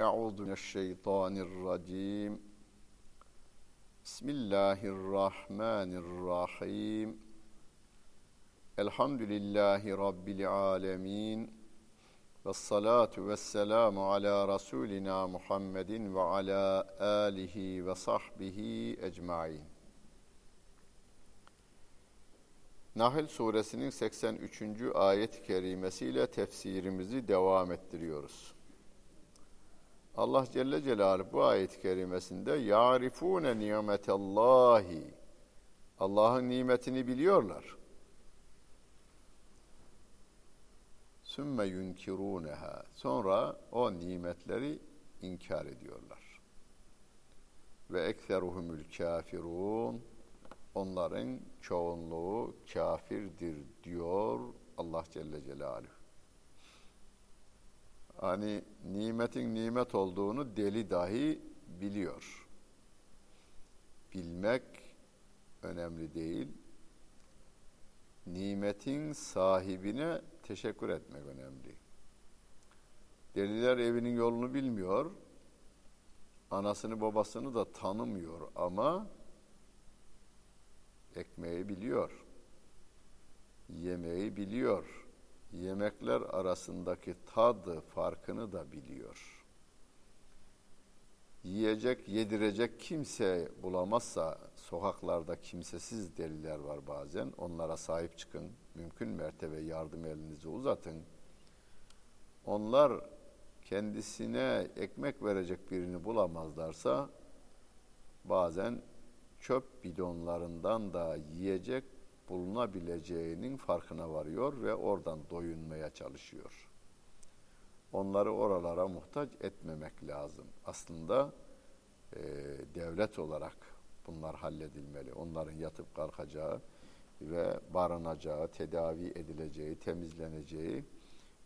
Euzu mineşşeytanirracim. Bismillahirrahmanirrahim. Elhamdülillahi Rabbil alemin. Ve salatu ve selamu ala Rasulina Muhammedin ve ala alihi ve sahbihi ecmain. Nahl suresinin 83. ayet-i kerimesiyle tefsirimizi devam ettiriyoruz. Allah Celle Celaluhu bu ayet-i kerimesinde yarifune nimetallahi Allah'ın nimetini biliyorlar. Sümme yunkiruneha sonra o nimetleri inkar ediyorlar. Ve ekseruhumul kafirun onların çoğunluğu kafirdir diyor Allah Celle Celaluhu. Hani nimetin nimet olduğunu deli dahi biliyor. Bilmek önemli değil. Nimetin sahibine teşekkür etmek önemli. Deliler evinin yolunu bilmiyor. Anasını babasını da tanımıyor ama ekmeği biliyor. Yemeği biliyor yemekler arasındaki tadı farkını da biliyor. Yiyecek, yedirecek kimse bulamazsa sokaklarda kimsesiz deliler var bazen. Onlara sahip çıkın. Mümkün mertebe yardım elinizi uzatın. Onlar kendisine ekmek verecek birini bulamazlarsa bazen çöp bidonlarından da yiyecek bulunabileceğinin farkına varıyor ve oradan doyunmaya çalışıyor. Onları oralara muhtaç etmemek lazım. Aslında e, devlet olarak bunlar halledilmeli. Onların yatıp kalkacağı ve barınacağı, tedavi edileceği, temizleneceği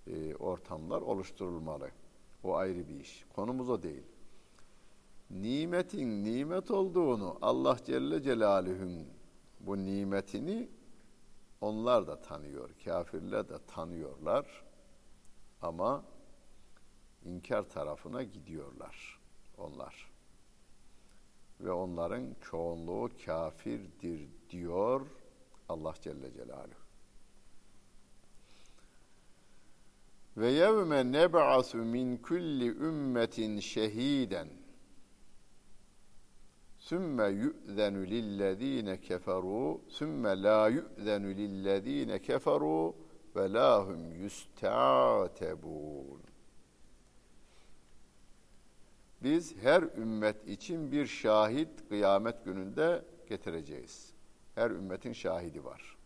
e, ortamlar oluşturulmalı. O ayrı bir iş. Konumuz o değil. Nimetin nimet olduğunu Allah Celle Celaluhu'nun bu nimetini onlar da tanıyor, kafirler de tanıyorlar ama inkar tarafına gidiyorlar onlar. Ve onların çoğunluğu kafirdir diyor Allah Celle Celaluhu. Ve yevme neb'asu min kulli ümmetin şehiden sümme yu'zenu lillezine keferu sümme la yu'zenu lillezine keferu ve lahum yusta'tebun biz her ümmet için bir şahit kıyamet gününde getireceğiz. Her ümmetin şahidi var.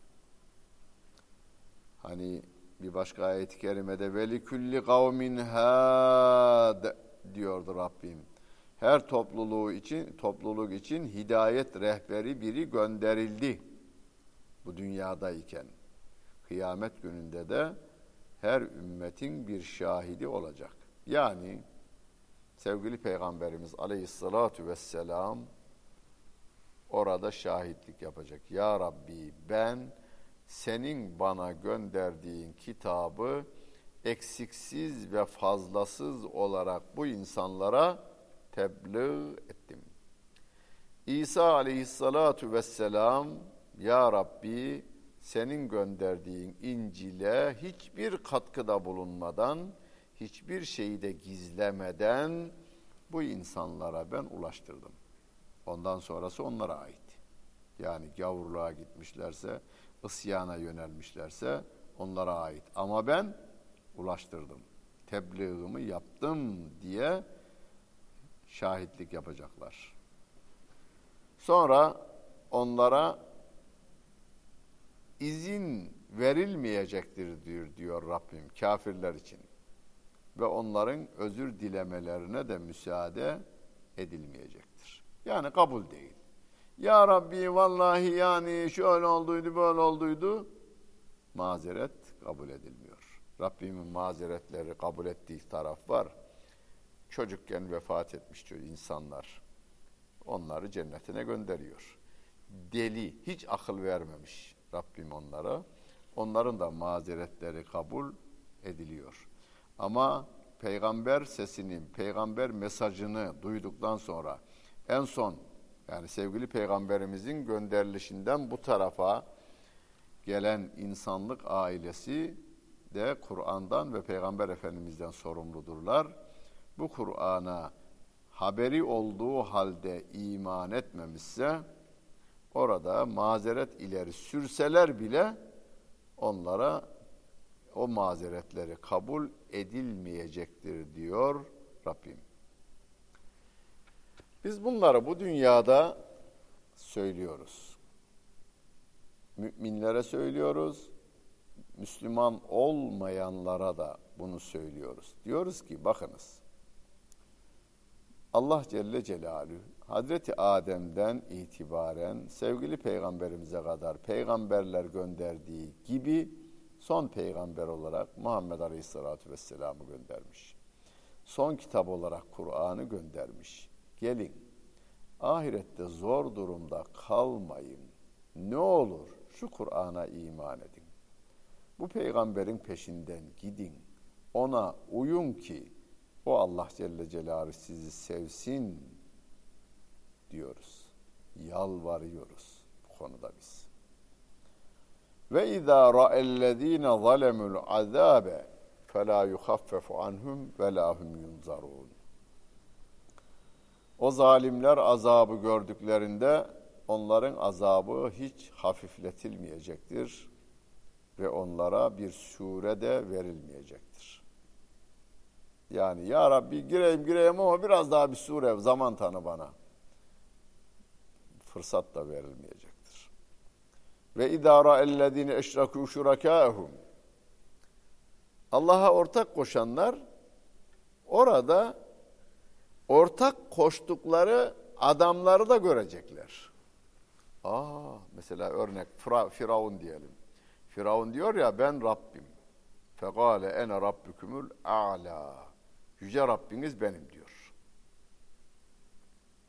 Hani bir başka ayet-i kerimede veli kulli kavmin had diyordu Rabbim her topluluğu için topluluk için hidayet rehberi biri gönderildi bu dünyadayken. Kıyamet gününde de her ümmetin bir şahidi olacak. Yani sevgili Peygamberimiz Aleyhissalatu vesselam orada şahitlik yapacak. Ya Rabbi ben senin bana gönderdiğin kitabı eksiksiz ve fazlasız olarak bu insanlara tebliğ ettim. İsa aleyhissalatu vesselam Ya Rabbi senin gönderdiğin İncil'e hiçbir katkıda bulunmadan, hiçbir şeyi de gizlemeden bu insanlara ben ulaştırdım. Ondan sonrası onlara ait. Yani gavurluğa gitmişlerse, isyana yönelmişlerse onlara ait. Ama ben ulaştırdım. Tebliğimi yaptım diye şahitlik yapacaklar. Sonra onlara izin verilmeyecektir diyor, diyor Rabbim kafirler için. Ve onların özür dilemelerine de müsaade edilmeyecektir. Yani kabul değil. Ya Rabbi vallahi yani şöyle olduydu böyle olduydu. Mazeret kabul edilmiyor. Rabbimin mazeretleri kabul ettiği taraf var çocukken vefat etmiş insanlar. Onları cennetine gönderiyor. Deli, hiç akıl vermemiş Rabbim onlara. Onların da mazeretleri kabul ediliyor. Ama peygamber sesini, peygamber mesajını duyduktan sonra en son yani sevgili peygamberimizin gönderilişinden bu tarafa gelen insanlık ailesi de Kur'an'dan ve peygamber efendimizden sorumludurlar. Bu Kur'an'a haberi olduğu halde iman etmemişse orada mazeret ileri sürseler bile onlara o mazeretleri kabul edilmeyecektir diyor Rabbim. Biz bunları bu dünyada söylüyoruz. Müminlere söylüyoruz. Müslüman olmayanlara da bunu söylüyoruz. Diyoruz ki bakınız. Allah Celle Celaluhu Hazreti Adem'den itibaren sevgili peygamberimize kadar peygamberler gönderdiği gibi son peygamber olarak Muhammed Aleyhisselatü Vesselam'ı göndermiş. Son kitap olarak Kur'an'ı göndermiş. Gelin ahirette zor durumda kalmayın. Ne olur şu Kur'an'a iman edin. Bu peygamberin peşinden gidin. Ona uyun ki o Allah Celle Celaluhu sizi sevsin diyoruz. Yalvarıyoruz bu konuda biz. Ve izâ ra'ellezîne zalemul azâbe felâ yuhaffefu anhum ve lâ hum yunzarûn. O zalimler azabı gördüklerinde onların azabı hiç hafifletilmeyecektir ve onlara bir sure de verilmeyecektir. Yani ya Rabbi gireyim gireyim ama biraz daha bir sure zaman tanı bana. Fırsat da verilmeyecektir. Ve idara ellezine eşrakû şurakâhum. Allah'a ortak koşanlar orada ortak koştukları adamları da görecekler. Aa, mesela örnek Firavun diyelim. Firavun diyor ya ben Rabbim. Fekale ene rabbükümül a'la. Yüce Rabbiniz benim diyor.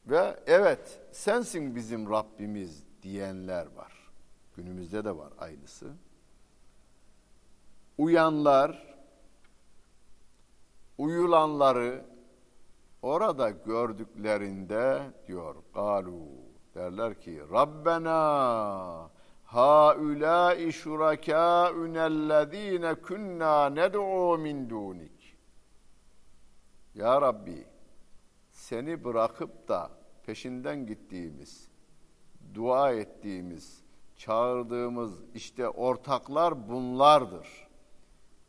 Ve evet sensin bizim Rabbimiz diyenler var. Günümüzde de var aynısı. Uyanlar, uyulanları orada gördüklerinde diyor galu derler ki Rabbena haulâi şurakâ'ünellezîne künnâ ned'u min dûnik. Ya Rabbi seni bırakıp da peşinden gittiğimiz, dua ettiğimiz, çağırdığımız işte ortaklar bunlardır.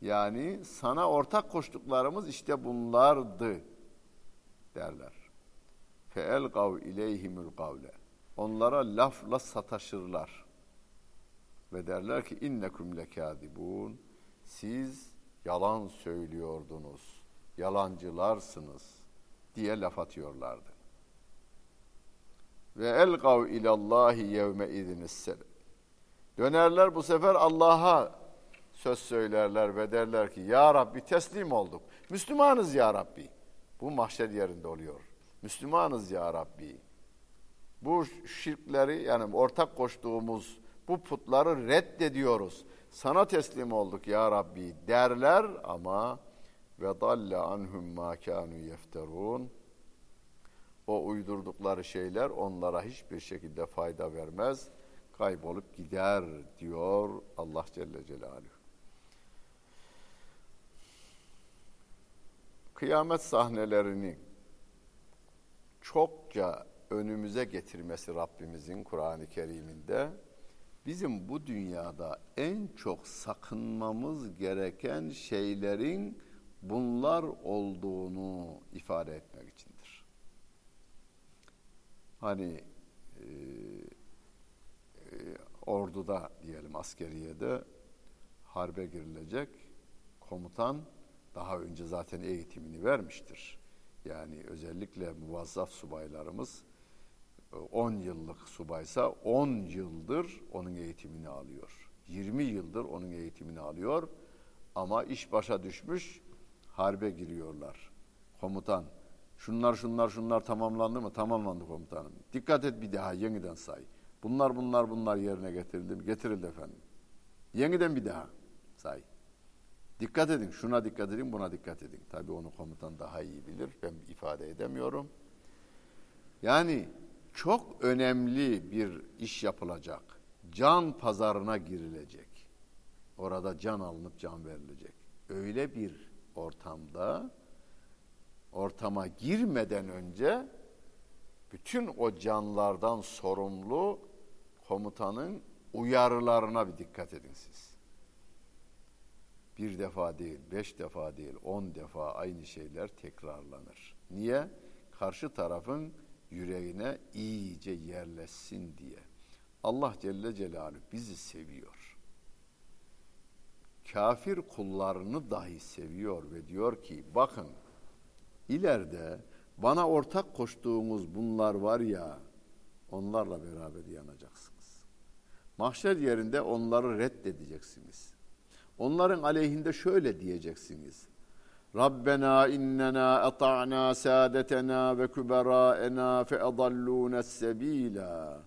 Yani sana ortak koştuklarımız işte bunlardı derler. Fe gav ileyhimül kavle. Onlara lafla sataşırlar. Ve derler ki innekum lekâdibûn. Siz yalan söylüyordunuz. Yalancılarsınız diye laf atıyorlardı. Ve elgav ilallahi yevme idiniz Dönerler bu sefer Allah'a söz söylerler ve derler ki Ya Rabbi teslim olduk. Müslümanız Ya Rabbi. Bu mahşer yerinde oluyor. Müslümanız Ya Rabbi. Bu şirkleri yani ortak koştuğumuz bu putları reddediyoruz. Sana teslim olduk ya Rabbi derler ama ve dalle anhum ma kanu yefterun. O uydurdukları şeyler onlara hiçbir şekilde fayda vermez. Kaybolup gider diyor Allah Celle Celaluhu. Kıyamet sahnelerini çokça önümüze getirmesi Rabbimizin Kur'an-ı Kerim'inde bizim bu dünyada en çok sakınmamız gereken şeylerin bunlar olduğunu ifade etmek içindir. Hani e, e, orduda diyelim askeriyede harbe girilecek komutan daha önce zaten eğitimini vermiştir. Yani özellikle muvazzaf subaylarımız 10 yıllık subaysa 10 yıldır onun eğitimini alıyor. 20 yıldır onun eğitimini alıyor ama iş başa düşmüş harbe giriyorlar. Komutan şunlar şunlar şunlar tamamlandı mı? Tamamlandı komutanım. Dikkat et bir daha yeniden say. Bunlar bunlar bunlar yerine getirildi mi? Getirildi efendim. Yeniden bir daha say. Dikkat edin, şuna dikkat edin, buna dikkat edin. Tabii onu komutan daha iyi bilir. Ben ifade edemiyorum. Yani çok önemli bir iş yapılacak. Can pazarına girilecek. Orada can alınıp can verilecek. Öyle bir ortamda ortama girmeden önce bütün o canlardan sorumlu komutanın uyarılarına bir dikkat edin siz. Bir defa değil, beş defa değil, on defa aynı şeyler tekrarlanır. Niye? Karşı tarafın yüreğine iyice yerleşsin diye. Allah Celle Celaluhu bizi seviyor. Kafir kullarını dahi seviyor ve diyor ki bakın ileride bana ortak koştuğunuz bunlar var ya onlarla beraber yanacaksınız. Mahşer yerinde onları reddedeceksiniz. Onların aleyhinde şöyle diyeceksiniz. Rabbena innena ata'na saadetena ve kuberâena fe adallûne sebîlâ.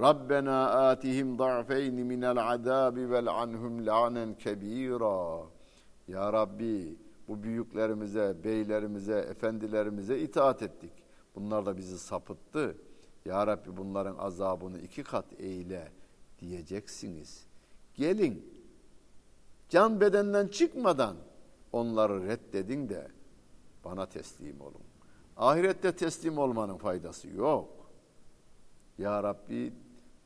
Rabbena atihim da'feyni minel azabi vel anhum la'nen kebîrâ. Ya Rabbi bu büyüklerimize, beylerimize, efendilerimize itaat ettik. Bunlar da bizi sapıttı. Ya Rabbi bunların azabını iki kat eyle diyeceksiniz. Gelin can bedenden çıkmadan onları reddedin de bana teslim olun. Ahirette teslim olmanın faydası yok. Ya Rabbi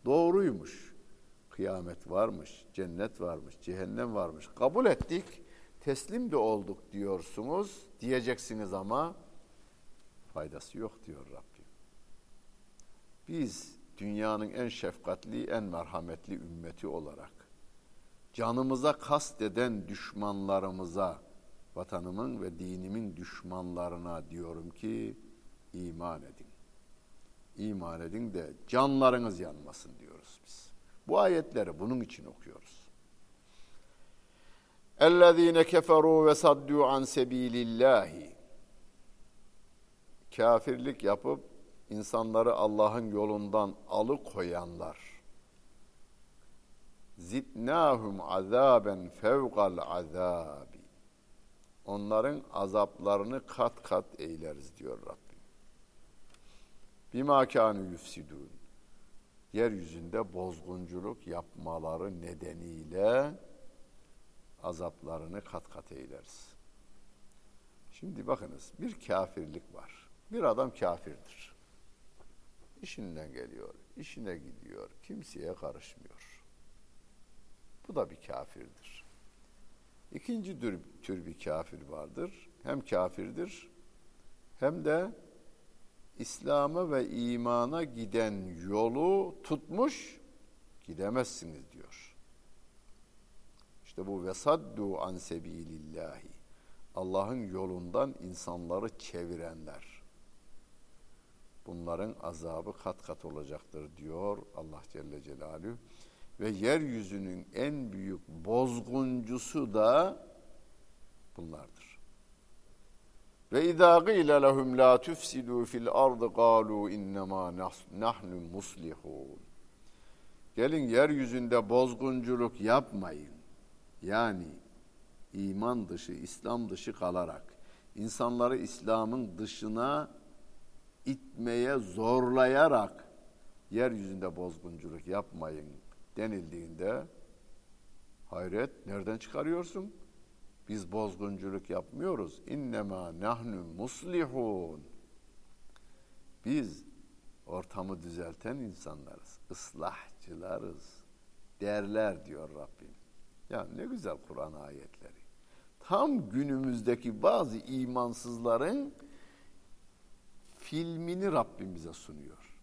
doğruymuş. Kıyamet varmış, cennet varmış, cehennem varmış. Kabul ettik, teslim de olduk diyorsunuz. Diyeceksiniz ama faydası yok diyor Rabbim. Biz dünyanın en şefkatli, en merhametli ümmeti olarak canımıza kasteden düşmanlarımıza, vatanımın ve dinimin düşmanlarına diyorum ki iman edin İman edin de canlarınız yanmasın diyoruz biz. Bu ayetleri bunun için okuyoruz. اَلَّذ۪ينَ كَفَرُوا وَسَدُّوا عَنْ سَب۪يلِ اللّٰهِ Kafirlik yapıp insanları Allah'ın yolundan alıkoyanlar. Zidnahum azaben fevkal azabi. Onların azaplarını kat kat eyleriz diyor Rabbim. Bima kânü yufsidûn. Yeryüzünde bozgunculuk yapmaları nedeniyle azaplarını kat kat eyleriz. Şimdi bakınız bir kafirlik var. Bir adam kafirdir. İşinden geliyor, işine gidiyor, kimseye karışmıyor. Bu da bir kafirdir. İkinci tür bir kafir vardır. Hem kafirdir hem de İslam'a ve imana giden yolu tutmuş gidemezsiniz diyor. İşte bu vesaddu an sebilillahi. Allah'ın yolundan insanları çevirenler. Bunların azabı kat kat olacaktır diyor Allah Celle Celaluhu. Ve yeryüzünün en büyük bozguncusu da bunlardır. Ve izâ gîle lehum lâ tufsidû fil ardı gâlû innemâ nahnu muslihûn. Gelin yeryüzünde bozgunculuk yapmayın. Yani iman dışı, İslam dışı kalarak insanları İslam'ın dışına itmeye, zorlayarak yeryüzünde bozgunculuk yapmayın denildiğinde hayret nereden çıkarıyorsun? Biz bozgunculuk yapmıyoruz. İnnemâ nahnu muslihun. Biz ortamı düzelten insanlarız. ıslahçılarız. Derler diyor Rabbim. Ya ne güzel Kur'an ayetleri. Tam günümüzdeki bazı imansızların filmini Rabbim bize sunuyor.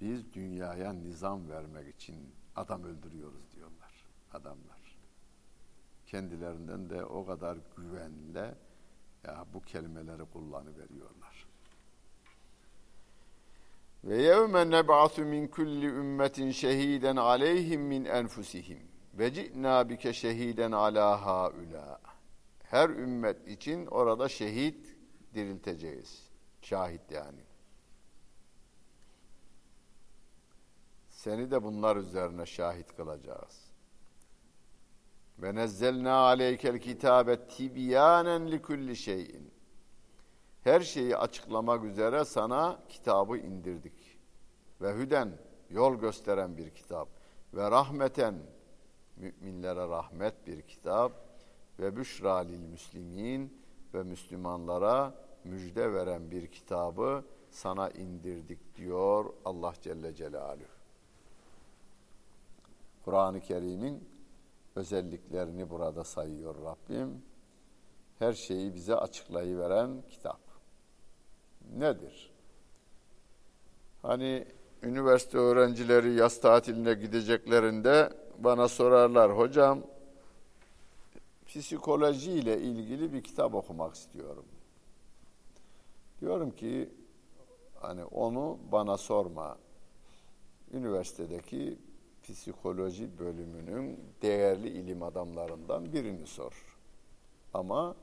Biz dünyaya nizam vermek için adam öldürüyoruz diyorlar adamlar. Kendilerinden de o kadar güvenle ya bu kelimeleri kullanıveriyorlar. Ve yevme neb'asu min kulli ümmetin şehiden aleyhim min enfusihim ve ci'na bike şehiden ala haula. Her ümmet için orada şehit dirilteceğiz. Şahit yani. Seni de bunlar üzerine şahit kılacağız. Ve nezzelna aleykel kitabe tibyanen li kulli şeyin. Her şeyi açıklamak üzere sana kitabı indirdik. Ve hüden yol gösteren bir kitap ve rahmeten müminlere rahmet bir kitap ve büşra lil müslimin ve Müslümanlara müjde veren bir kitabı sana indirdik diyor Allah Celle Celaluhu. Kur'an-ı Kerim'in özelliklerini burada sayıyor Rabbim. Her şeyi bize açıklayıveren kitap. Nedir? Hani üniversite öğrencileri yaz tatiline gideceklerinde bana sorarlar hocam psikoloji ile ilgili bir kitap okumak istiyorum. Diyorum ki hani onu bana sorma. Üniversitedeki psikoloji bölümünün değerli ilim adamlarından birini sor. Ama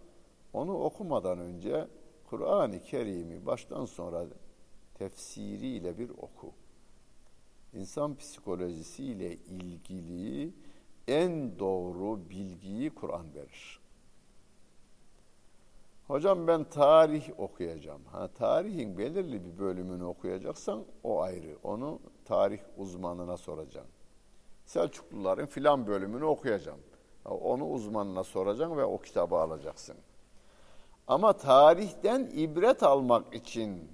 onu okumadan önce Kur'an-ı Kerim'i baştan sonra tefsiriyle bir oku. İnsan psikolojisiyle ilgili en doğru bilgiyi Kur'an verir. Hocam ben tarih okuyacağım. Ha tarihin belirli bir bölümünü okuyacaksan o ayrı. Onu tarih uzmanına soracaksın. Selçukluların filan bölümünü okuyacağım. Onu uzmanına soracaksın ve o kitabı alacaksın. Ama tarihten ibret almak için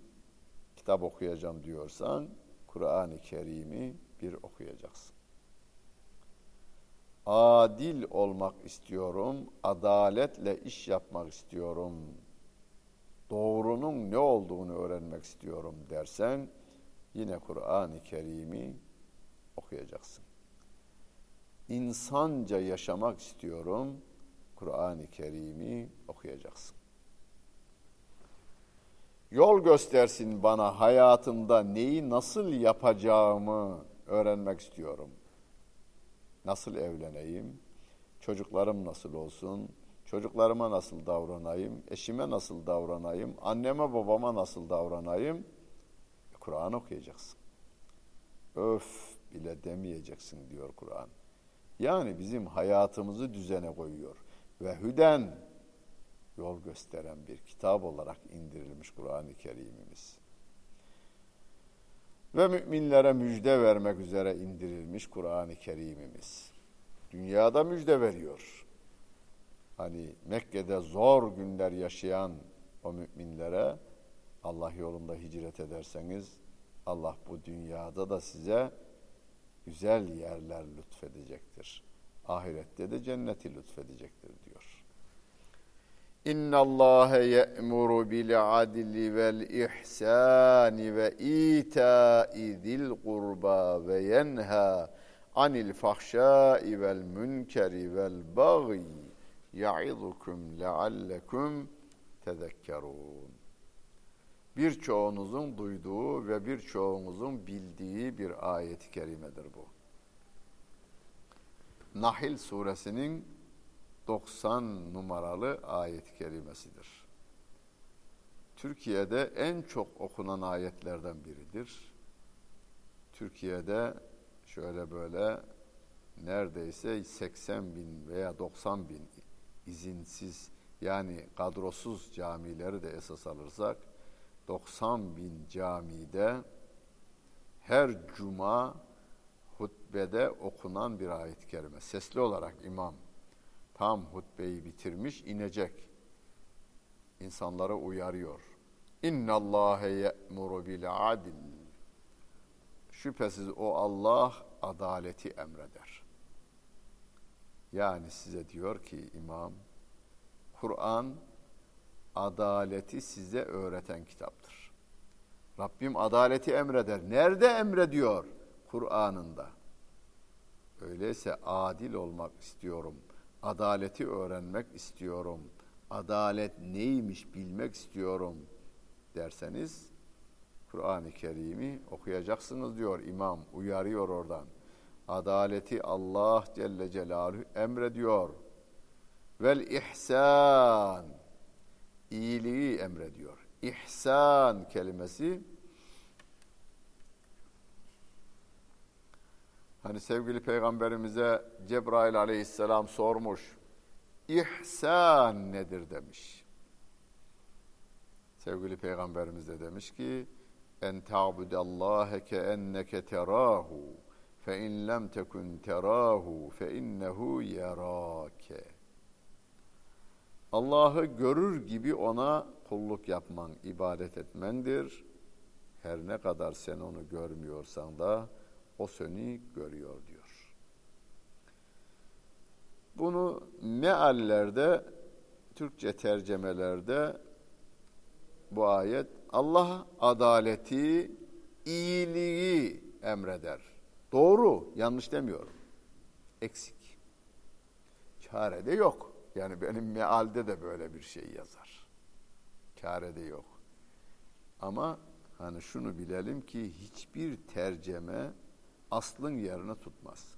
kitap okuyacağım diyorsan Kur'an-ı Kerim'i bir okuyacaksın. Adil olmak istiyorum, adaletle iş yapmak istiyorum, doğrunun ne olduğunu öğrenmek istiyorum dersen yine Kur'an-ı Kerim'i okuyacaksın. İnsanca yaşamak istiyorum, Kur'an-ı Kerim'i okuyacaksın. Yol göstersin bana hayatımda neyi nasıl yapacağımı öğrenmek istiyorum. Nasıl evleneyim? Çocuklarım nasıl olsun? Çocuklarıma nasıl davranayım? Eşime nasıl davranayım? Anneme babama nasıl davranayım? Kur'an okuyacaksın. Öf bile demeyeceksin diyor Kur'an. Yani bizim hayatımızı düzene koyuyor. Ve hüden yol gösteren bir kitap olarak indirilmiş Kur'an-ı Kerim'imiz. Ve müminlere müjde vermek üzere indirilmiş Kur'an-ı Kerim'imiz. Dünyada müjde veriyor. Hani Mekke'de zor günler yaşayan o müminlere Allah yolunda hicret ederseniz Allah bu dünyada da size güzel yerler lütfedecektir. Ahirette de cenneti lütfedecektir diyor. İnna Allah ye'muru bil adli vel ihsani ve ita'i zil kurba ve yenha anil fahşai vel münkeri vel bagyi ya'idukum leallekum tezekkerun. Birçoğunuzun duyduğu ve birçoğunuzun bildiği bir ayet-i kerimedir bu. Nahil suresinin 90 numaralı ayet-i kerimesidir. Türkiye'de en çok okunan ayetlerden biridir. Türkiye'de şöyle böyle neredeyse 80 bin veya 90 bin izinsiz yani kadrosuz camileri de esas alırsak 90 bin camide her cuma hutbede okunan bir ayet-i kerime. Sesli olarak imam tam hutbeyi bitirmiş inecek. İnsanlara uyarıyor. İnna Allahe ye'muru bil adil. Şüphesiz o Allah adaleti emreder. Yani size diyor ki imam, Kur'an adaleti size öğreten kitaptır. Rabbim adaleti emreder. Nerede emrediyor? Kur'an'ında. Öyleyse adil olmak istiyorum. Adaleti öğrenmek istiyorum. Adalet neymiş bilmek istiyorum derseniz Kur'an-ı Kerim'i okuyacaksınız diyor imam. Uyarıyor oradan. Adaleti Allah Celle Celaluhu emrediyor. Vel ihsan iyiliği emrediyor. İhsan kelimesi Hani sevgili peygamberimize Cebrail aleyhisselam sormuş. İhsan nedir demiş. Sevgili peygamberimiz de demiş ki en ta'budallâhe ke enneke terahu fe in lem tekun terahu fe innehu yerake. Allah'ı görür gibi ona kulluk yapman, ibadet etmendir. Her ne kadar sen onu görmüyorsan da o seni görüyor diyor. Bunu meallerde, Türkçe tercemelerde bu ayet Allah adaleti, iyiliği emreder. Doğru, yanlış demiyorum. Eksik. Çare de yok. Yani benim mealde de böyle bir şey yazar. Çare de yok. Ama hani şunu bilelim ki hiçbir terceme aslın yerini tutmaz.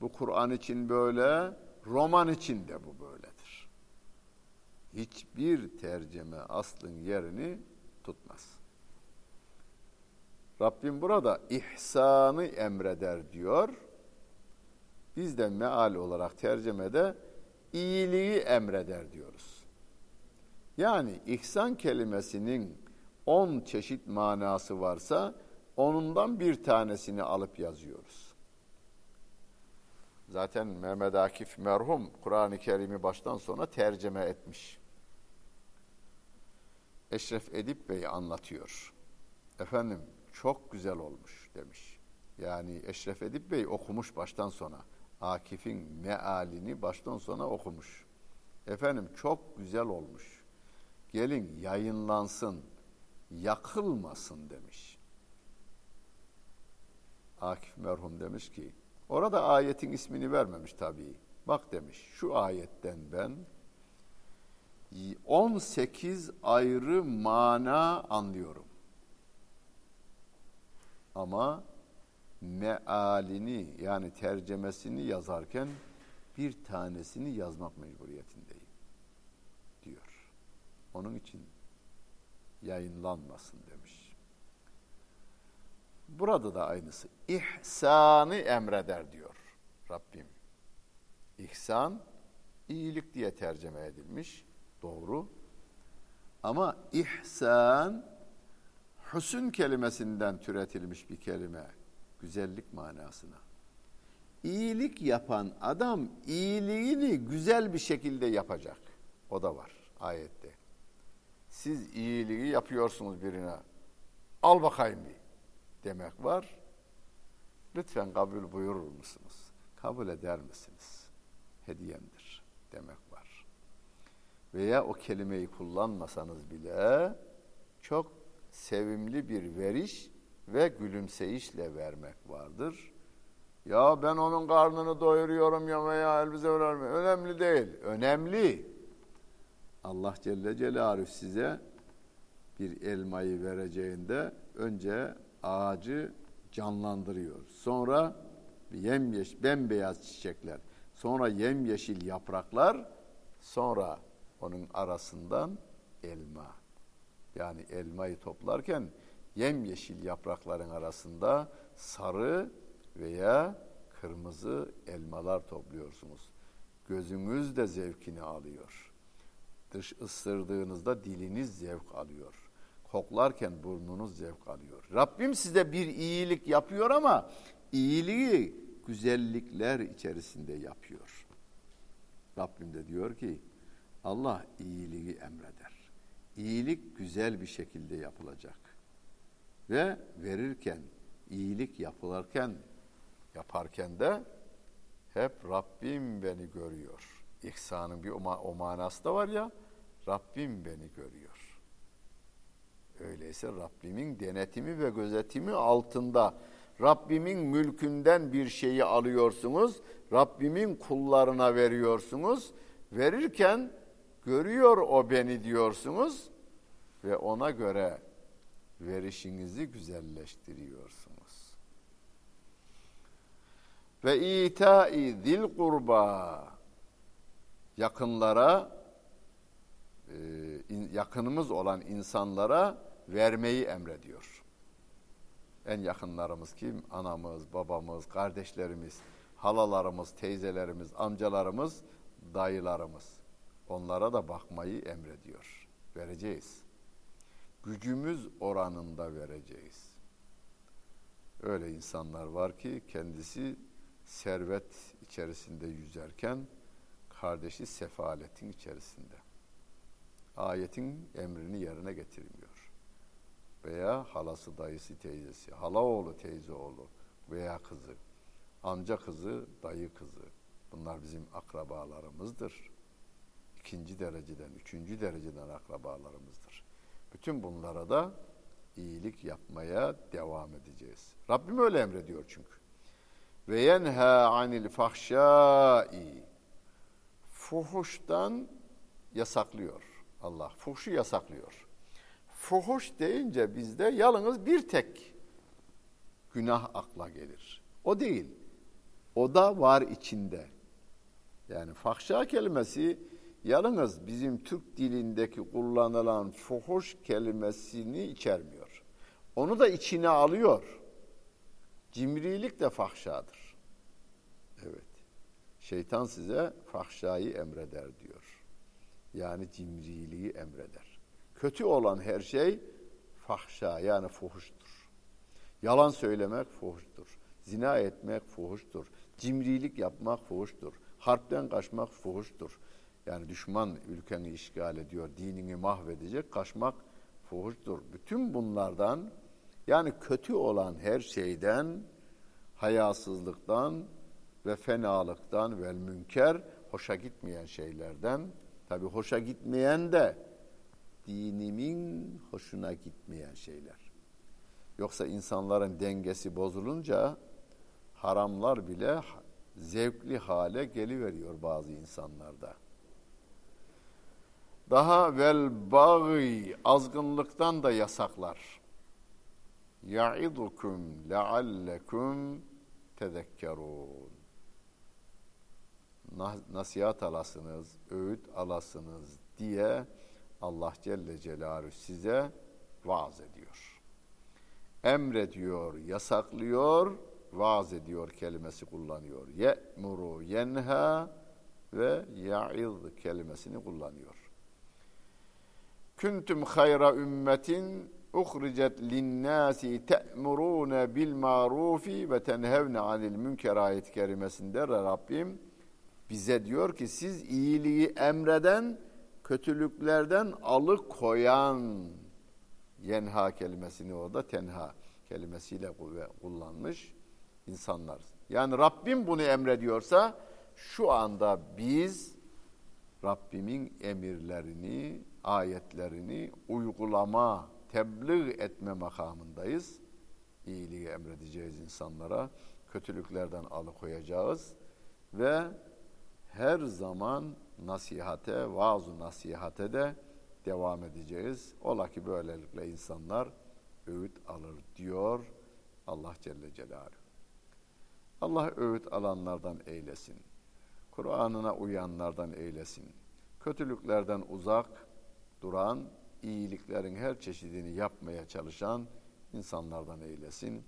Bu Kur'an için böyle, roman için de bu böyledir. Hiçbir terceme aslın yerini tutmaz. Rabbim burada ihsanı emreder diyor. Biz de meal olarak tercemede iyiliği emreder diyoruz. Yani ihsan kelimesinin on çeşit manası varsa onundan bir tanesini alıp yazıyoruz. Zaten Mehmet Akif merhum Kur'an-ı Kerim'i baştan sona tercüme etmiş. Eşref Edip Bey anlatıyor. Efendim çok güzel olmuş demiş. Yani Eşref Edip Bey okumuş baştan sona. Akif'in mealini baştan sona okumuş. Efendim çok güzel olmuş. Gelin yayınlansın, yakılmasın demiş. Akif merhum demiş ki, orada ayetin ismini vermemiş tabii. Bak demiş, şu ayetten ben 18 ayrı mana anlıyorum. Ama mealini yani tercemesini yazarken bir tanesini yazmak mecburiyetindeyim diyor. Onun için yayınlanmasın demiş. Burada da aynısı. İhsanı emreder diyor Rabbim. İhsan iyilik diye tercüme edilmiş. Doğru. Ama ihsan husn kelimesinden türetilmiş bir kelime. Güzellik manasına. İyilik yapan adam iyiliğini güzel bir şekilde yapacak. O da var ayette. Siz iyiliği yapıyorsunuz birine. Al bakayım bir demek var. Lütfen kabul buyurur musunuz? Kabul eder misiniz? Hediyemdir demek var. Veya o kelimeyi kullanmasanız bile çok sevimli bir veriş ve gülümseyişle vermek vardır. Ya ben onun karnını doyuruyorum ya veya elbize vermiyorum. Önemli değil. Önemli. Allah Celle Celaluhu size bir elmayı vereceğinde önce ağacı canlandırıyor. Sonra yemyeş, bembeyaz çiçekler. Sonra yemyeşil yapraklar. Sonra onun arasından elma. Yani elmayı toplarken yemyeşil yaprakların arasında sarı veya kırmızı elmalar topluyorsunuz. Gözünüz de zevkini alıyor. Dış ısırdığınızda diliniz zevk alıyor. Koklarken burnunuz zevk alıyor. Rabbim size bir iyilik yapıyor ama iyiliği güzellikler içerisinde yapıyor. Rabbim de diyor ki Allah iyiliği emreder. İyilik güzel bir şekilde yapılacak. Ve verirken, iyilik yapılırken, yaparken de hep Rabbim beni görüyor. İhsanın bir o manası da var ya, Rabbim beni görüyor. Öyleyse Rabbimin denetimi ve gözetimi altında Rabbimin mülkünden bir şeyi alıyorsunuz, Rabbimin kullarına veriyorsunuz. Verirken görüyor o beni diyorsunuz ve ona göre verişinizi güzelleştiriyorsunuz. Ve itai zil kurba yakınlara e, yakınımız olan insanlara vermeyi emrediyor. En yakınlarımız kim? Anamız, babamız, kardeşlerimiz, halalarımız, teyzelerimiz, amcalarımız, dayılarımız. Onlara da bakmayı emrediyor. Vereceğiz. Gücümüz oranında vereceğiz. Öyle insanlar var ki kendisi servet içerisinde yüzerken kardeşi sefaletin içerisinde. Ayetin emrini yerine getirmiyor. Veya halası, dayısı, teyzesi, hala oğlu, teyze oğlu veya kızı, amca kızı, dayı kızı. Bunlar bizim akrabalarımızdır. İkinci dereceden, üçüncü dereceden akrabalarımızdır. Bütün bunlara da iyilik yapmaya devam edeceğiz. Rabbim öyle emrediyor çünkü. Ve yenha anil fahşai fuhuştan yasaklıyor Allah. Fuhşu yasaklıyor. Fuhuş deyince bizde yalnız bir tek günah akla gelir. O değil. O da var içinde. Yani fahşa kelimesi yalnız bizim Türk dilindeki kullanılan fuhuş kelimesini içermiyor. Onu da içine alıyor. Cimrilik de fahşadır. Evet. Şeytan size fahşayı emreder diyor. Yani cimriliği emreder. Kötü olan her şey fahşa yani fuhuştur. Yalan söylemek fuhuştur. Zina etmek fuhuştur. Cimrilik yapmak fuhuştur. Harpten kaçmak fuhuştur. Yani düşman ülkeni işgal ediyor, dinini mahvedecek, kaçmak fuhuştur. Bütün bunlardan yani kötü olan her şeyden, hayasızlıktan ve fenalıktan ve münker, hoşa gitmeyen şeylerden, tabi hoşa gitmeyen de dinimin hoşuna gitmeyen şeyler. Yoksa insanların dengesi bozulunca haramlar bile zevkli hale geliveriyor bazı insanlarda. Daha vel bagi azgınlıktan da yasaklar. Ya'idukum leallekum tezekkerun. Nasihat alasınız, öğüt alasınız diye Allah Celle Celaluhu size vaaz ediyor. Emrediyor, yasaklıyor, vaaz ediyor kelimesi kullanıyor. Ye'muru, yenha ve ya'iz kelimesini kullanıyor. Kuntum hayra ümmetin uhricet linnâsi te'murûne bil ma'rufi ve tenhevne anil münker ayet kerimesinde Rabbim bize diyor ki siz iyiliği emreden, kötülüklerden alıkoyan yenha kelimesini orada tenha kelimesiyle kullanmış insanlar. Yani Rabbim bunu emrediyorsa şu anda biz Rabbimin emirlerini, ayetlerini uygulama, tebliğ etme makamındayız. İyiliği emredeceğiz insanlara, kötülüklerden alıkoyacağız ve her zaman nasihate, vaaz nasihate de devam edeceğiz. Ola ki böylelikle insanlar öğüt alır diyor Allah Celle Celaluhu. Allah öğüt alanlardan eylesin. Kur'an'ına uyanlardan eylesin. Kötülüklerden uzak duran, iyiliklerin her çeşidini yapmaya çalışan insanlardan eylesin.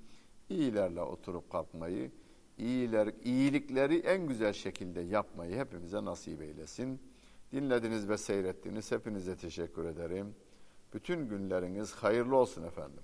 İyilerle oturup kalkmayı, iyiler, iyilikleri en güzel şekilde yapmayı hepimize nasip eylesin. Dinlediniz ve seyrettiniz. Hepinize teşekkür ederim. Bütün günleriniz hayırlı olsun efendim.